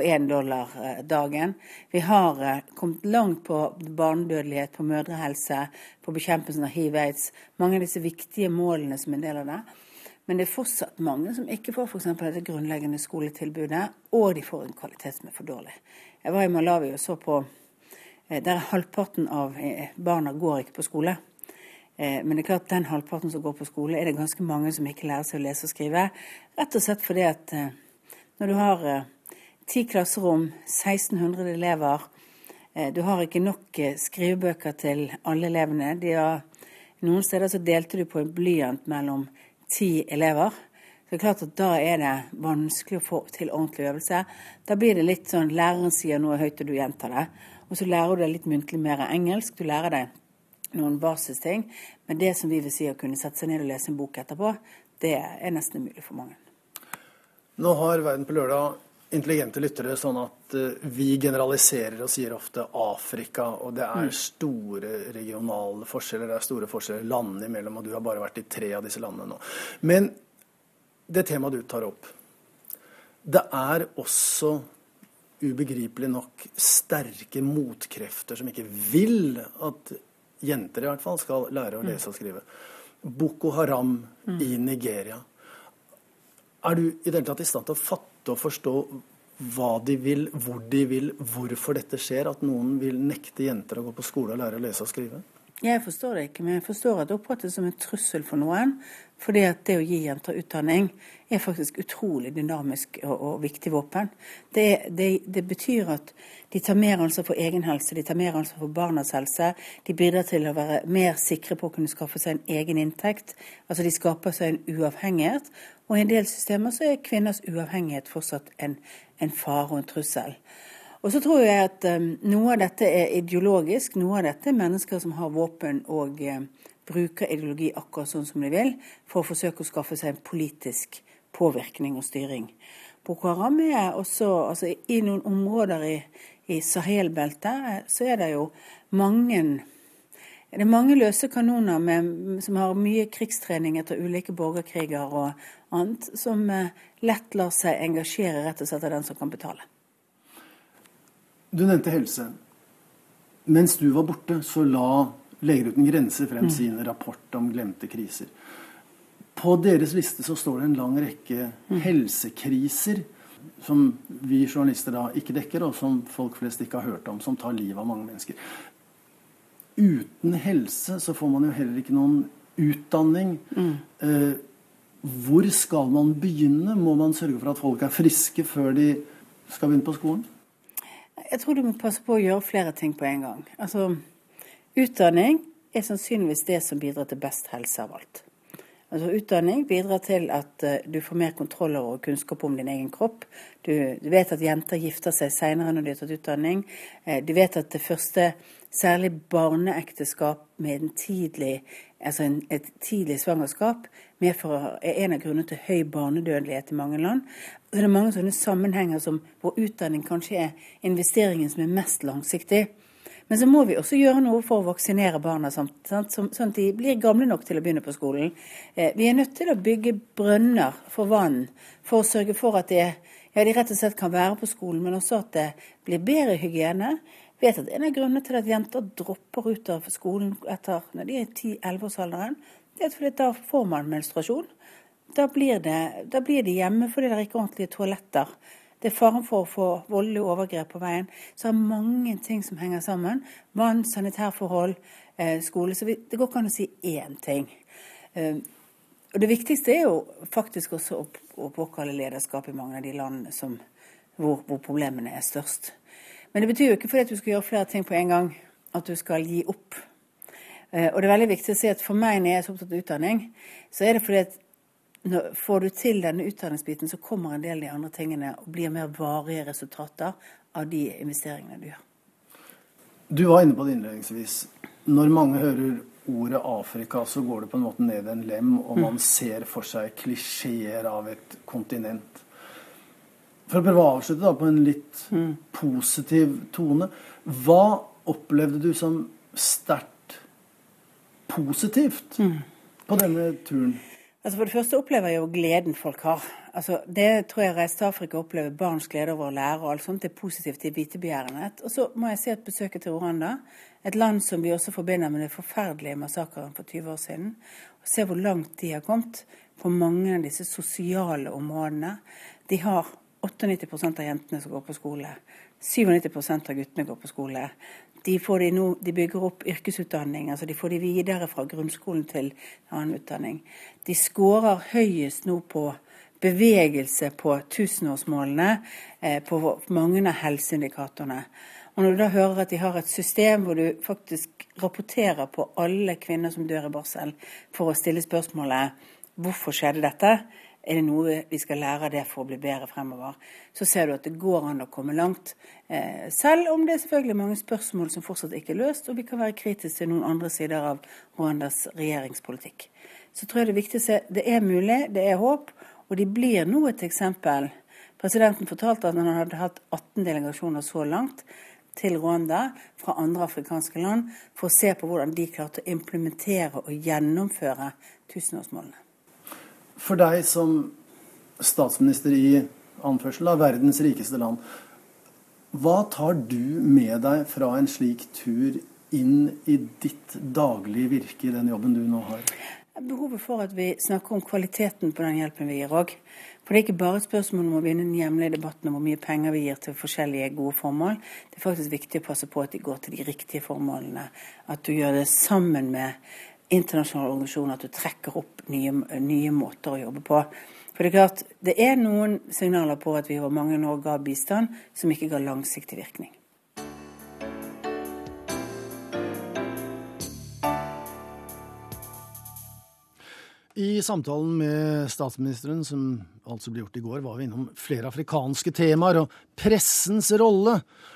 én dollar eh, dagen. Vi har eh, kommet langt på barnedødelighet, på mødrehelse, på bekjempelsen av hiv-aids. Mange av disse viktige målene som en del av det. Men det er fortsatt mange som ikke får f.eks. dette grunnleggende skoletilbudet, og de får en kvalitet som er for dårlig. Jeg var i Malawi og så på Der halvparten av barna går ikke på skole. Eh, men det er klart den halvparten som går på skole, er det ganske mange som ikke lærer seg å lese og skrive. Rett og slett fordi at eh, når du har eh, ti klasserom, 1600 elever, du har ikke nok skrivebøker til alle elevene. Har, noen steder så delte du på en blyant mellom ti elever. Så det er klart at Da er det vanskelig å få til ordentlig øvelse. Da blir det litt sånn læreren sier noe høyt, og du gjentar det. Og så lærer du deg litt muntlig mer engelsk. Du lærer deg noen basisting. Men det som vi vil si å kunne sette seg ned og lese en bok etterpå, det er nesten umulig for mange. Nå har Verden på lørdag intelligente lyttere sånn at uh, vi generaliserer og sier ofte Afrika, og det er mm. store regionale forskjeller, det er store forskjeller landene imellom, og du har bare vært i tre av disse landene nå. Men det temaet du tar opp, det er også ubegripelig nok sterke motkrefter som ikke vil at jenter i hvert fall, skal lære å lese og skrive. Boko Haram mm. i Nigeria. Er du i det hele tatt i stand til å fatte og forstå hva de vil, hvor de vil, hvorfor dette skjer? At noen vil nekte jenter å gå på skole og lære å lese og skrive? Jeg forstår det ikke, men jeg forstår at det oppfattes som en trussel for noen. Fordi at det å gi jenter utdanning er faktisk utrolig dynamisk og, og viktig våpen. Det, det, det, betyr at de tar mer ansvar for egen helse, de tar mer ansvar for barnas helse. De bidrar til å være mer sikre på å kunne skaffe seg en egen inntekt. Altså de skaper seg en uavhengighet. Og i en del systemer så er kvinners uavhengighet fortsatt en, en fare og en trussel. Og så tror jeg at um, noe av dette er ideologisk. Noe av dette er mennesker som har våpen og uh, bruker ideologi akkurat sånn som de vil, for å forsøke å skaffe seg en politisk påvirkning og styring. Boko Haram er også altså I noen områder i, i Sahel-beltet eh, så er det jo mange det er mange løse kanoner med, som har mye krigstrening etter ulike borgerkriger og annet, som lett lar seg engasjere rett og slett av den som kan betale. Du nevnte helse. Mens du var borte, så la Leger uten grenser frem mm. sin rapport om glemte kriser. På deres liste så står det en lang rekke mm. helsekriser som vi journalister da ikke dekker, og som folk flest ikke har hørt om, som tar livet av mange mennesker. Uten helse så får man jo heller ikke noen utdanning. Mm. Eh, hvor skal man begynne? Må man sørge for at folk er friske før de skal begynne på skolen? Jeg tror du må passe på å gjøre flere ting på en gang. Altså, Utdanning er sannsynligvis det som bidrar til best helse av alt. Altså Utdanning bidrar til at uh, du får mer kontroll over og kunnskap om din egen kropp. Du, du vet at jenter gifter seg senere når de har tatt utdanning. Uh, du vet at det første, særlig barneekteskap med en tidlig, altså en, et tidlig svangerskap, er en av grunnene til høy barnedødelighet i mange land. Det er mange sånne sammenhenger som, hvor utdanning kanskje er investeringen som er mest langsiktig. Men så må vi også gjøre noe for å vaksinere barna, sånn, at de blir gamle nok til å begynne på skolen. Eh, vi er nødt til å bygge brønner for vann for å sørge for at de, ja, de rett og slett kan være på skolen, men også at det blir bedre hygiene. Vet at En av grunnene til at jenter dropper ut av skolen etter, når de er i 10-11-årsalderen, det er fordi da får man menstruasjon. Da blir, det, da blir de hjemme fordi det er ikke ordentlige toaletter. Det er faren for å få voldelige overgrep på veien. Så det er mange ting som henger sammen. Vann, sanitærforhold, eh, skole. Så det går ikke an å si én ting. Eh, og det viktigste er jo faktisk også å påkalle lederskap i mange av de landene som, hvor, hvor, problemene er størst. Men det betyr jo ikke fordi at du skal gjøre flere ting på en gang, at du skal gi opp. Eh, og det er veldig viktig å si at for meg når jeg er så opptatt av utdanning, så er det fordi at når, får du til denne utdanningsbiten, så kommer en del av de andre tingene og blir mer varige resultater av de investeringene du gjør. Du var inne på det innledningsvis. Når mange hører ordet Afrika, så går det på en måte ned en lem, og man mm. ser for seg klisjeer av et kontinent. For å prøve å avslutte da på en litt mm. positiv tone. Hva opplevde du som sterkt positivt mm. på denne turen? Altså For det første opplever jeg jo gleden folk har. Altså Det tror jeg reiste til Afrika opplever barns glede over å lære og alt sånt. Det er positivt i vitebegjærenhet. Og så må jeg si at besøket til Rwanda, et land som vi også forbinder med den forferdelige massakren for 20 år siden, og se hvor langt de har kommet på mange av disse sosiale områdene. De har 98% av jentene som går på skole. 97% av guttene går på skole. De, de, no, de, bygger opp yrkesutdanning, altså de får de videre fra grunnskolen til annen utdanning. De skårer høyest nå på bevegelse på tusenårsmålene eh, på mange av helseindikatorene. Og når du da hører at de har et system hvor du faktisk rapporterer på alle kvinner som dør i barsel, for å stille spørsmålet hvorfor skjedde dette, er det noe vi skal lære av det for å bli bedre fremover? Så ser du at det går an å komme langt. Eh, selv om det er selvfølgelig mange spørsmål som fortsatt ikke er løst, og vi kan være kritiske til noen andre sider av Rwandas regjeringspolitikk. Så tror jeg det er viktig å se det er mulig, det er håp, og de blir nå et eksempel. Presidenten fortalte at han hadde hatt 18 delegasjoner så langt til Rwanda fra andre afrikanske land for å se på hvordan de klarte å implementere og gjennomføre tusenårsmålene for deg som statsminister i anførsel av verdens rikeste land, hva tar du med deg fra en slik tur inn i ditt daglige virke i den jobben du nå har? Behovet for at vi snakker om kvaliteten på den hjelpen vi gir òg. For det er ikke bare et spørsmål om å vinne den hjemlige debatten om hvor mye penger vi gir til forskjellige gode formål. Det er faktisk viktig å passe på at de går til de riktige formålene. At du gjør det sammen med internasjonale organisasjoner at du trekker opp nye, nye, måter å jobbe på. For Det er klart, det er noen signaler på at vi over mange år ga bistand som ikke ga langsiktig virkning. I samtalen med statsministeren, som altså ble gjort i går, var vi innom flere afrikanske temaer og pressens rolle,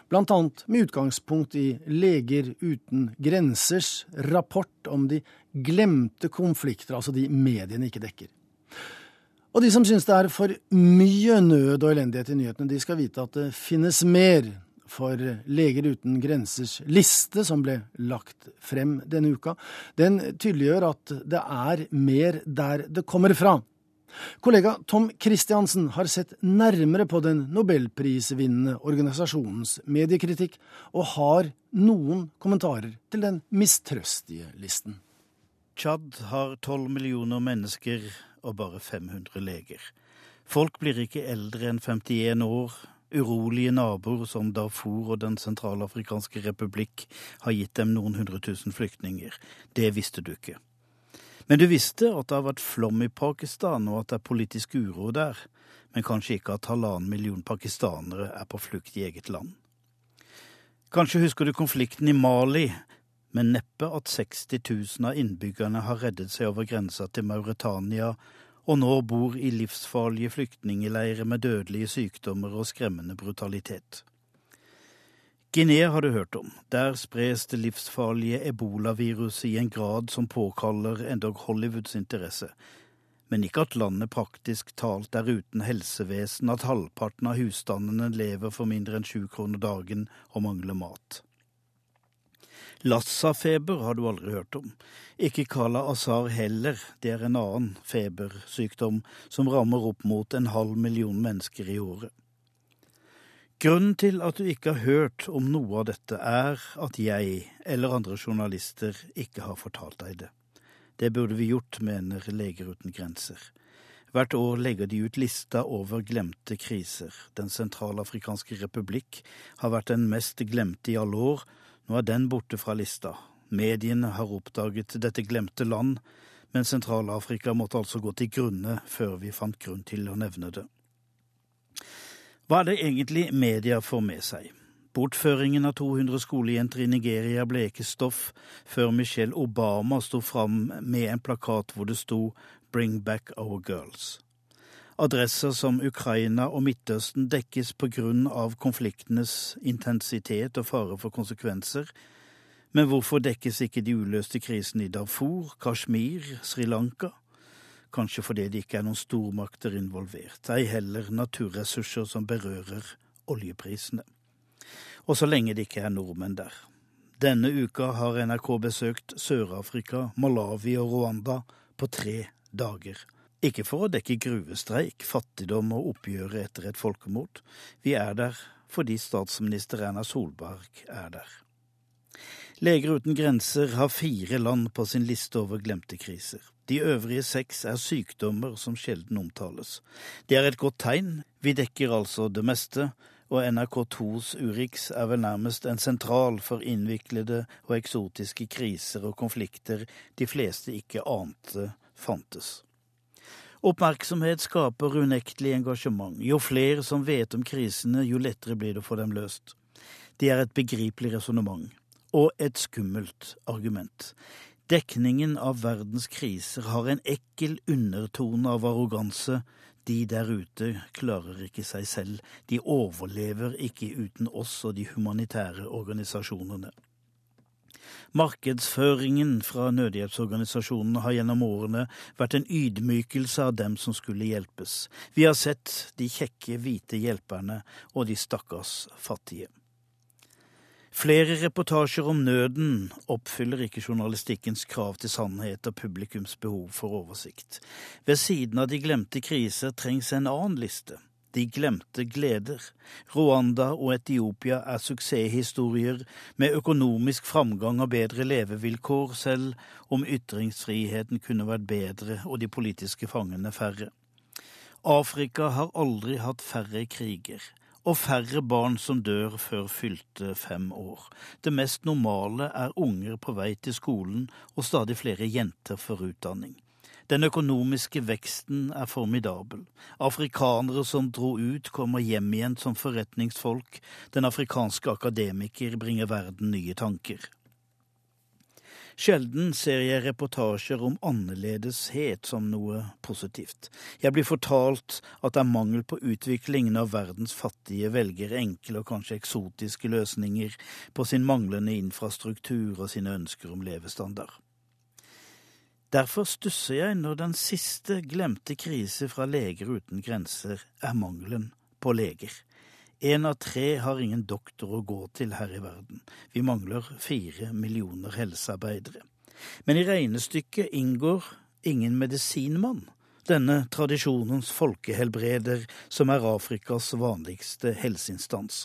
bl.a. med utgangspunkt i Leger uten grensers rapport om de glemte konflikter, altså de mediene ikke dekker. Og de som syns det er for mye nød og elendighet i nyhetene, de skal vite at det finnes mer. For Leger uten grensers liste, som ble lagt frem denne uka, den tydeliggjør at det er mer der det kommer fra. Kollega Tom Christiansen har sett nærmere på den nobelprisvinnende organisasjonens mediekritikk, og har noen kommentarer til den mistrøstige listen. Tsjad har tolv millioner mennesker og bare 500 leger. Folk blir ikke eldre enn 51 år. Urolige naboer som Darfur og Den sentralafrikanske republikk har gitt dem noen hundre tusen flyktninger. Det visste du ikke. Men du visste at det har vært flom i Pakistan, og at det er politisk uro der, men kanskje ikke at halvannen million pakistanere er på flukt i eget land. Kanskje husker du konflikten i Mali, men neppe at 60 000 av innbyggerne har reddet seg over grensa til Mauritania og nå bor i livsfarlige flyktningleirer med dødelige sykdommer og skremmende brutalitet. Guinea har du hørt om. Der spres det livsfarlige ebolaviruset i en grad som påkaller endog Hollywoods interesse. Men ikke at landet praktisk talt er uten helsevesen, at halvparten av husstandene lever for mindre enn sju kroner dagen og mangler mat. Lassa-feber har du aldri hørt om. Ikke Kala Azar heller, det er en annen febersykdom som rammer opp mot en halv million mennesker i året. Grunnen til at du ikke har hørt om noe av dette, er at jeg eller andre journalister ikke har fortalt deg det. Det burde vi gjort, mener Leger uten grenser. Hvert år legger de ut lista over glemte kriser. Den sentralafrikanske republikk har vært den mest glemte i alle år. Nå er den borte fra lista. Mediene har oppdaget dette glemte land, men Sentral-Afrika måtte altså gå til grunne før vi fant grunn til å nevne det. Hva er det egentlig media får med seg? Bortføringen av 200 skolejenter i Nigeria ble ikke stoff før Michelle Obama sto fram med en plakat hvor det sto Bring back our girls. Adresser som Ukraina og Midtøsten dekkes av konfliktenes intensitet og fare for konsekvenser, men hvorfor dekkes ikke de uløste krisene i Darfur, Kashmir, Sri Lanka? kanskje fordi det ikke er noen stormakter involvert, ei heller naturressurser som berører oljeprisene. Og så lenge det ikke er nordmenn der. Denne uka har NRK besøkt Sør-Afrika, Malawi og Rwanda på tre dager. Ikke for å dekke gruvestreik, fattigdom og oppgjøret etter et folkemord. Vi er der fordi statsminister Erna Solberg er der. Leger uten grenser har fire land på sin liste over glemte kriser. De øvrige seks er sykdommer som sjelden omtales. Det er et godt tegn. Vi dekker altså det meste, og NRK2s Urix er vel nærmest en sentral for innviklede og eksotiske kriser og konflikter de fleste ikke ante fantes. Oppmerksomhet skaper unektelig engasjement. Jo flere som vet om krisene, jo lettere blir det å få dem løst. Det er et begripelig resonnement, og et skummelt argument. Dekningen av verdens kriser har en ekkel undertone av arroganse. De der ute klarer ikke seg selv, de overlever ikke uten oss og de humanitære organisasjonene. Markedsføringen fra nødhjelpsorganisasjonene har gjennom årene vært en ydmykelse av dem som skulle hjelpes. Vi har sett de kjekke, hvite hjelperne og de stakkars fattige. Flere reportasjer om nøden oppfyller ikke journalistikkens krav til sannhet og publikums behov for oversikt. Ved siden av de glemte kriser trengs en annen liste. De glemte gleder. Rwanda og Etiopia er suksesshistorier med økonomisk framgang og bedre levevilkår, selv om ytringsfriheten kunne vært bedre og de politiske fangene færre. Afrika har aldri hatt færre kriger og færre barn som dør før fylte fem år. Det mest normale er unger på vei til skolen og stadig flere jenter for utdanning. Den økonomiske veksten er formidabel. Afrikanere som dro ut, kommer hjem igjen som forretningsfolk. Den afrikanske akademiker bringer verden nye tanker. Sjelden ser jeg reportasjer om annerledeshet som noe positivt. Jeg blir fortalt at det er mangel på utvikling når verdens fattige velger enkle og kanskje eksotiske løsninger på sin manglende infrastruktur og sine ønsker om levestandard. Derfor stusser jeg når den siste glemte krise fra Leger uten grenser er mangelen på leger. Én av tre har ingen doktor å gå til her i verden. Vi mangler fire millioner helsearbeidere. Men i regnestykket inngår ingen medisinmann. Denne tradisjonens folkehelbreder som er Afrikas vanligste helseinstans.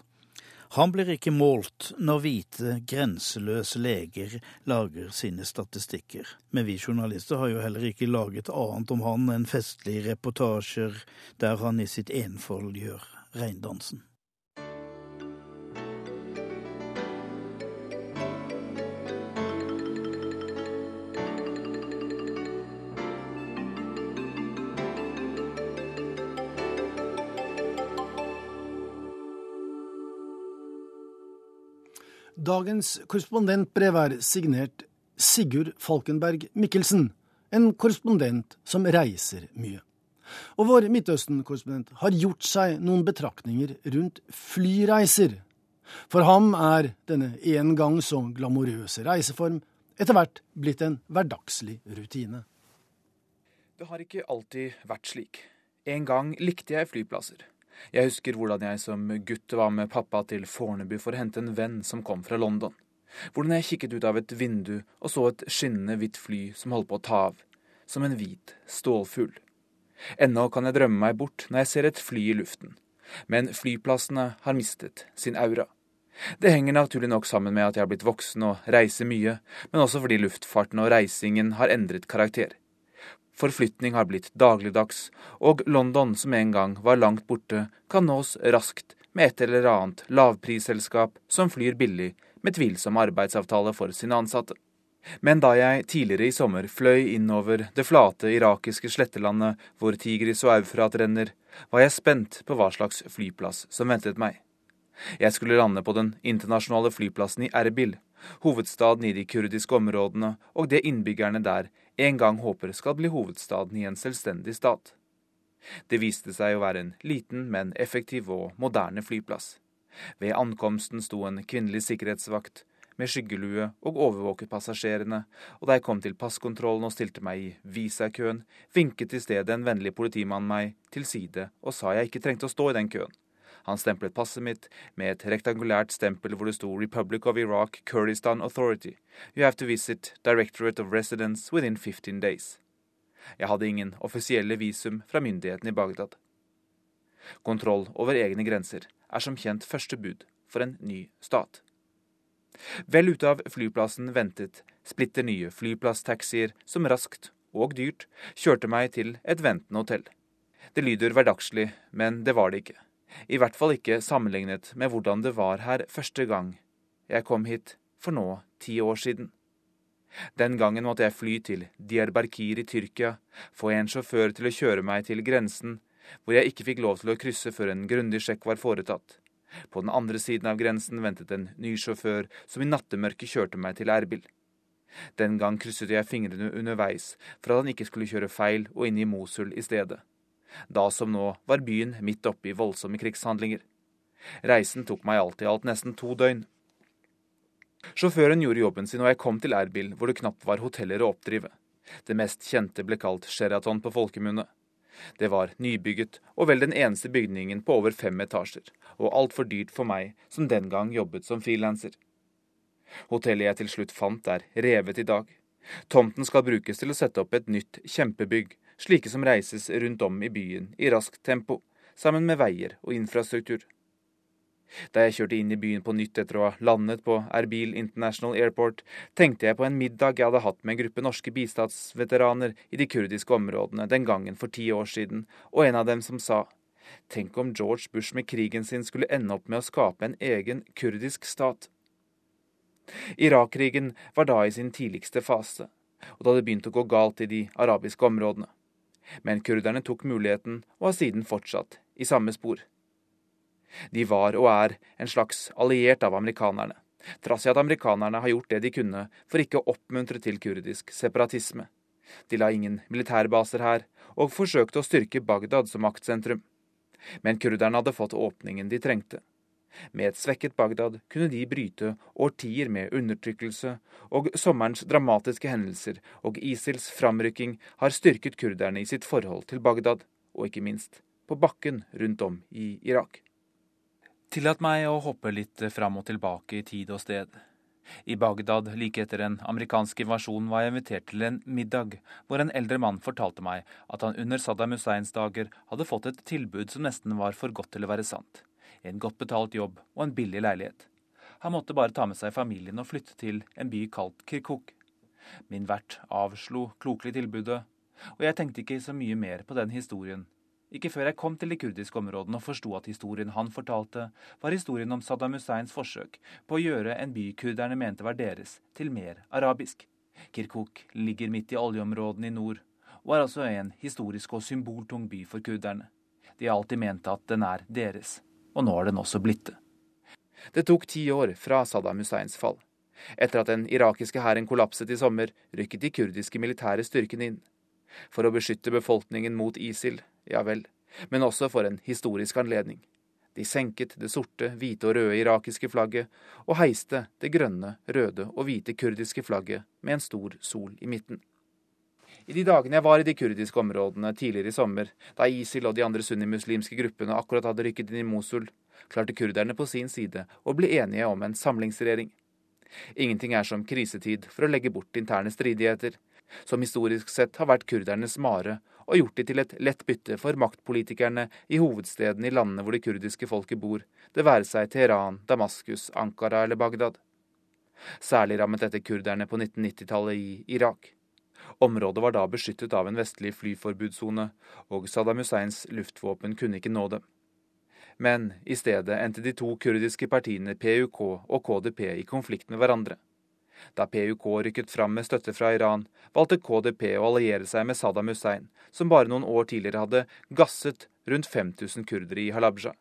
Han blir ikke målt når hvite, grenseløse leger lager sine statistikker. Men vi journalister har jo heller ikke laget annet om han enn festlige reportasjer der han i sitt enfold gjør reindansen. Dagens korrespondentbrev er signert Sigurd Falkenberg Mikkelsen, en korrespondent som reiser mye. Og vår Midtøsten-korrespondent har gjort seg noen betraktninger rundt flyreiser. For ham er denne en gang så glamorøse reiseform etter hvert blitt en hverdagslig rutine. Det har ikke alltid vært slik. En gang likte jeg flyplasser. Jeg husker hvordan jeg som gutt var med pappa til Fornebu for å hente en venn som kom fra London. Hvordan jeg kikket ut av et vindu og så et skinnende hvitt fly som holdt på å ta av. Som en hvit stålfugl. Ennå kan jeg drømme meg bort når jeg ser et fly i luften. Men flyplassene har mistet sin aura. Det henger naturlig nok sammen med at jeg har blitt voksen og reiser mye, men også fordi luftfarten og reisingen har endret karakter. Forflytning har blitt dagligdags, og London, som en gang var langt borte, kan nås raskt med et eller annet lavprisselskap som flyr billig med tvilsom arbeidsavtale for sine ansatte. Men da jeg tidligere i sommer fløy innover det flate irakiske slettelandet hvor Tigris og Eufrat renner, var jeg spent på hva slags flyplass som ventet meg. Jeg skulle lande på den internasjonale flyplassen i Erbil, hovedstaden i de kurdiske områdene og det innbyggerne der en gang håper skal bli hovedstaden i en selvstendig stat. Det viste seg å være en liten, men effektiv og moderne flyplass. Ved ankomsten sto en kvinnelig sikkerhetsvakt med skyggelue og overvåket passasjerene, og da jeg kom til passkontrollen og stilte meg i visakøen, vinket i stedet en vennlig politimann meg til side og sa jeg ikke trengte å stå i den køen. Han stemplet passet mitt med et rektangulært stempel hvor det sto Republic of Iraq Kurdistan Authority. You have to visit Directorate of Residence within 15 days. Jeg hadde ingen offisielle visum fra myndighetene i Bagdad. Kontroll over egne grenser er som kjent første bud for en ny stat. Vel ute av flyplassen ventet splitter nye flyplasstaxier som raskt og dyrt kjørte meg til et ventende hotell. Det lyder hverdagslig, men det var det ikke. I hvert fall ikke sammenlignet med hvordan det var her første gang jeg kom hit for nå ti år siden. Den gangen måtte jeg fly til Diyarbakir i Tyrkia, få en sjåfør til å kjøre meg til grensen, hvor jeg ikke fikk lov til å krysse før en grundig sjekk var foretatt. På den andre siden av grensen ventet en ny sjåfør som i nattemørket kjørte meg til Erbil. Den gang krysset jeg fingrene underveis for at han ikke skulle kjøre feil og inn i Mosul i stedet. Da som nå var byen midt oppe i voldsomme krigshandlinger. Reisen tok meg alt i alt nesten to døgn. Sjåføren gjorde jobben sin, og jeg kom til Erbil, hvor det knapt var hoteller å oppdrive. Det mest kjente ble kalt Sheraton på folkemunne. Det var nybygget, og vel den eneste bygningen på over fem etasjer, og altfor dyrt for meg, som den gang jobbet som frilanser. Hotellet jeg til slutt fant, er revet i dag. Tomten skal brukes til å sette opp et nytt kjempebygg, slike som reises rundt om i byen i raskt tempo, sammen med veier og infrastruktur. Da jeg kjørte inn i byen på nytt etter å ha landet på Erbil International Airport, tenkte jeg på en middag jeg hadde hatt med en gruppe norske bistandsveteraner i de kurdiske områdene den gangen for ti år siden, og en av dem som sa Tenk om George Bush med krigen sin skulle ende opp med å skape en egen kurdisk stat. Irak-krigen var da i sin tidligste fase, og det hadde begynt å gå galt i de arabiske områdene. Men kurderne tok muligheten og har siden fortsatt i samme spor. De var og er en slags alliert av amerikanerne, trass i at amerikanerne har gjort det de kunne for ikke å oppmuntre til kurdisk separatisme. De la ingen militærbaser her, og forsøkte å styrke Bagdad som maktsentrum. Men kurderne hadde fått åpningen de trengte. Med et svekket Bagdad kunne de bryte årtier med undertrykkelse, og sommerens dramatiske hendelser og ISILs framrykking har styrket kurderne i sitt forhold til Bagdad, og ikke minst på bakken rundt om i Irak. Tillat meg å hoppe litt fram og tilbake i tid og sted. I Bagdad like etter en amerikansk invasjon var jeg invitert til en middag, hvor en eldre mann fortalte meg at han under Saddam Husseins dager hadde fått et tilbud som nesten var for godt til å være sant. En godt betalt jobb og en billig leilighet. Han måtte bare ta med seg familien og flytte til en by kalt Kirkuk. Min vert avslo klokelig tilbudet, og jeg tenkte ikke så mye mer på den historien ikke før jeg kom til de kurdiske områdene og forsto at historien han fortalte, var historien om Saddam Husseins forsøk på å gjøre en by kurderne mente var deres, til mer arabisk. Kirkuk ligger midt i oljeområdene i nord, og er altså en historisk og symboltung by for kurderne. De har alltid ment at den er deres, og nå har den også blitt det. Det tok ti år fra Saddam Husseins fall. Etter at den irakiske hæren kollapset i sommer, rykket de kurdiske militære styrkene inn. For å beskytte befolkningen mot ISIL ja vel, men også for en historisk anledning. De senket det sorte, hvite og røde irakiske flagget, og heiste det grønne, røde og hvite kurdiske flagget med en stor sol i midten. I de dagene jeg var i de kurdiske områdene tidligere i sommer, da ISIL og de andre sunnimuslimske gruppene akkurat hadde rykket inn i Mosul, klarte kurderne på sin side å bli enige om en samlingsregjering. Ingenting er som krisetid for å legge bort interne stridigheter, som historisk sett har vært kurdernes mare og gjort de til et lett bytte for maktpolitikerne i hovedstedene i landene hvor det kurdiske folket bor, det være seg Teheran, Damaskus, Ankara eller Bagdad. Særlig rammet dette kurderne på 1990-tallet i Irak. Området var da beskyttet av en vestlig flyforbudssone, og Saddam Husseins luftvåpen kunne ikke nå det. Men i stedet endte de to kurdiske partiene PUK og KDP i konflikt med hverandre. Da PUK rykket fram med støtte fra Iran, valgte KDP å alliere seg med Saddam Hussein, som bare noen år tidligere hadde gasset rundt 5000 kurdere i Halabja.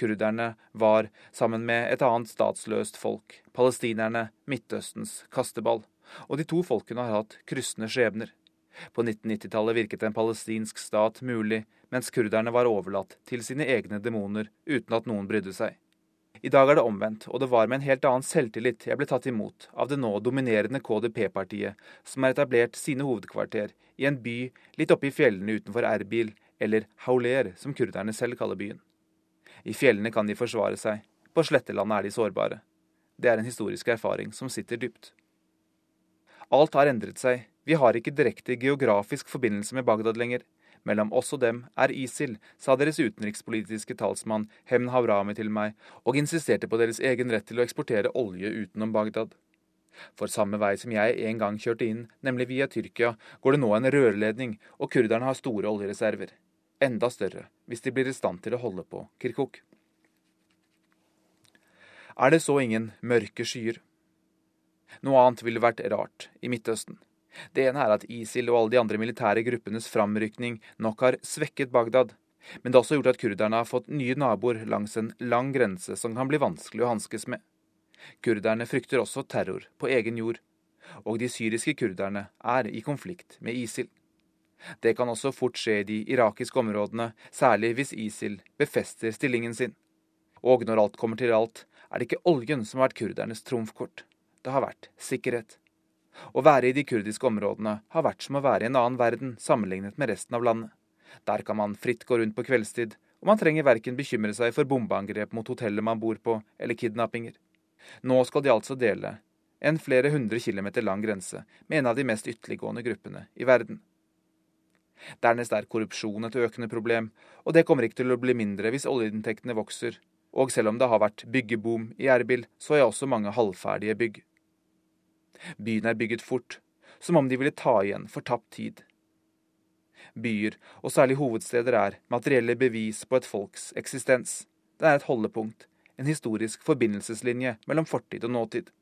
Kurderne var, sammen med et annet statsløst folk, palestinerne, Midtøstens kasteball, og de to folkene har hatt kryssende skjebner. På 1990-tallet virket en palestinsk stat mulig, mens kurderne var overlatt til sine egne demoner uten at noen brydde seg. I dag er det omvendt, og det var med en helt annen selvtillit jeg ble tatt imot av det nå dominerende KDP-partiet, som har etablert sine hovedkvarter i en by litt oppe i fjellene utenfor Erbil, eller Hauler, som kurderne selv kaller byen. I fjellene kan de forsvare seg, på slettelandet er de sårbare. Det er en historisk erfaring som sitter dypt. Alt har endret seg, vi har ikke direkte geografisk forbindelse med Bagdad lenger, mellom oss og dem er ISIL, sa deres utenrikspolitiske talsmann Hemn Havrami til meg, og insisterte på deres egen rett til å eksportere olje utenom Bagdad. For samme vei som jeg en gang kjørte inn, nemlig via Tyrkia, går det nå en rørledning, og kurderne har store oljereserver. Enda større, hvis de blir i stand til å holde på Kirkuk. Er det så ingen mørke skyer? Noe annet ville vært rart i Midtøsten. Det ene er at ISIL og alle de andre militære gruppenes framrykning nok har svekket Bagdad. Men det har også gjort at kurderne har fått nye naboer langs en lang grense som kan bli vanskelig å hanskes med. Kurderne frykter også terror på egen jord. Og de syriske kurderne er i konflikt med ISIL. Det kan også fort skje i de irakiske områdene, særlig hvis ISIL befester stillingen sin. Og når alt kommer til alt, er det ikke oljen som har vært kurdernes trumfkort. Det har vært sikkerhet. Å være i de kurdiske områdene har vært som å være i en annen verden sammenlignet med resten av landet. Der kan man fritt gå rundt på kveldstid, og man trenger verken bekymre seg for bombeangrep mot hotellet man bor på, eller kidnappinger. Nå skal de altså dele en flere hundre kilometer lang grense med en av de mest ytterliggående gruppene i verden. Dernest er korrupsjon et økende problem, og det kommer ikke til å bli mindre hvis oljeinntektene vokser. Og selv om det har vært byggeboom i Erbil, så er også mange halvferdige bygg. Byen er bygget fort, som om de ville ta igjen for tapt tid. Byer, og særlig hovedsteder, er materielle bevis på et folks eksistens. Det er et holdepunkt, en historisk forbindelseslinje mellom fortid og nåtid.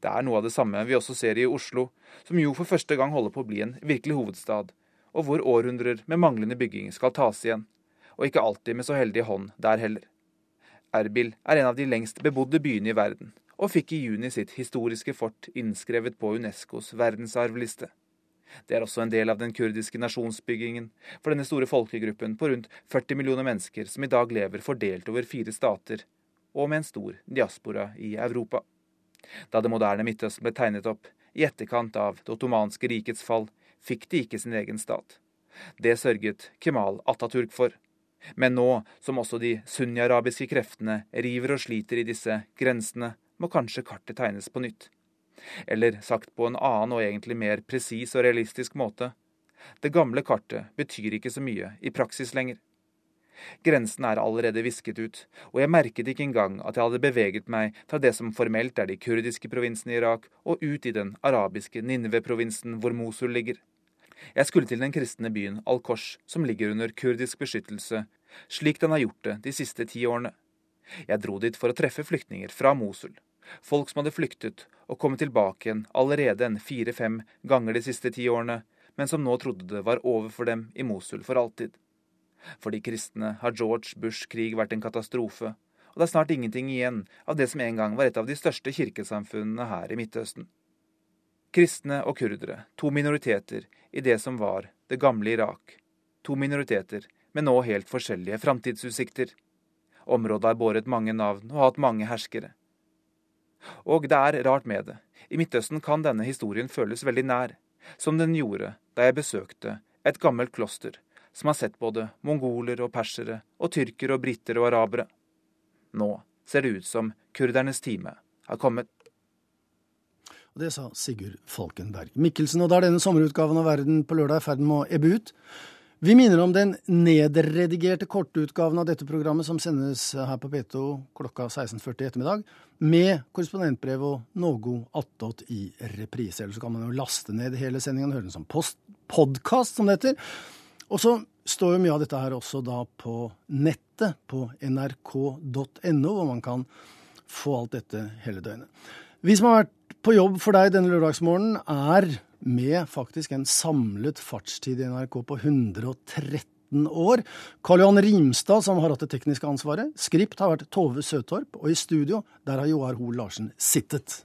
Det er noe av det samme vi også ser i Oslo, som jo for første gang holder på å bli en virkelig hovedstad, og hvor århundrer med manglende bygging skal tas igjen, og ikke alltid med så heldig hånd der heller. Erbil er en av de lengst bebodde byene i verden, og fikk i juni sitt historiske fort innskrevet på Unescos verdensarvliste. Det er også en del av den kurdiske nasjonsbyggingen for denne store folkegruppen på rundt 40 millioner mennesker som i dag lever fordelt over fire stater, og med en stor diaspora i Europa. Da det moderne Midtøsten ble tegnet opp, i etterkant av det ottomanske rikets fall, fikk de ikke sin egen stat. Det sørget Kemal Atatürk for. Men nå som også de sunni-arabiske kreftene river og sliter i disse grensene, må kanskje kartet tegnes på nytt. Eller sagt på en annen og egentlig mer presis og realistisk måte. Det gamle kartet betyr ikke så mye i praksis lenger. Grensen er allerede visket ut, og jeg merket ikke engang at jeg hadde beveget meg fra det som formelt er de kurdiske provinsene i Irak, og ut i den arabiske Ninve-provinsen hvor Mosul ligger. Jeg skulle til den kristne byen Al-Kosh, som ligger under kurdisk beskyttelse, slik den har gjort det de siste ti årene. Jeg dro dit for å treffe flyktninger fra Mosul. Folk som hadde flyktet og kommet tilbake igjen allerede en fire-fem ganger de siste ti årene, men som nå trodde det var over for dem i Mosul for alltid. For de kristne har George Bush' krig vært en katastrofe, og det er snart ingenting igjen av det som en gang var et av de største kirkesamfunnene her i Midtøsten. Kristne og kurdere, to minoriteter i det som var det gamle Irak. To minoriteter med nå helt forskjellige framtidsutsikter. Området har båret mange navn og hatt mange herskere. Og det er rart med det. I Midtøsten kan denne historien føles veldig nær, som den gjorde da jeg besøkte et gammelt kloster som har sett både mongoler og persere og tyrkere og briter og arabere. Nå ser det ut som kurdernes time har kommet. Og Det sa Sigurd Falkenberg Mikkelsen. Og da er denne sommerutgaven av Verden på lørdag i ferd med å ebbe ut. Vi minner om den nedredigerte kortutgaven av dette programmet som sendes her på P2 klokka 16.40 i ettermiddag, med korrespondentbrev og noe attåt i reprise. Eller så kan man jo laste ned hele sendingen og høre den som podkast, som det heter. Og så står jo mye av dette her også da på nettet, på nrk.no, hvor man kan få alt dette hele døgnet. Vi som har vært på jobb for deg denne lørdagsmorgenen, er med faktisk en samlet fartstid i NRK på 113 år. Karl Johan Rimstad, som har hatt det tekniske ansvaret. Skript har vært Tove Søtorp. Og i studio, der har Joar Hoel Larsen sittet.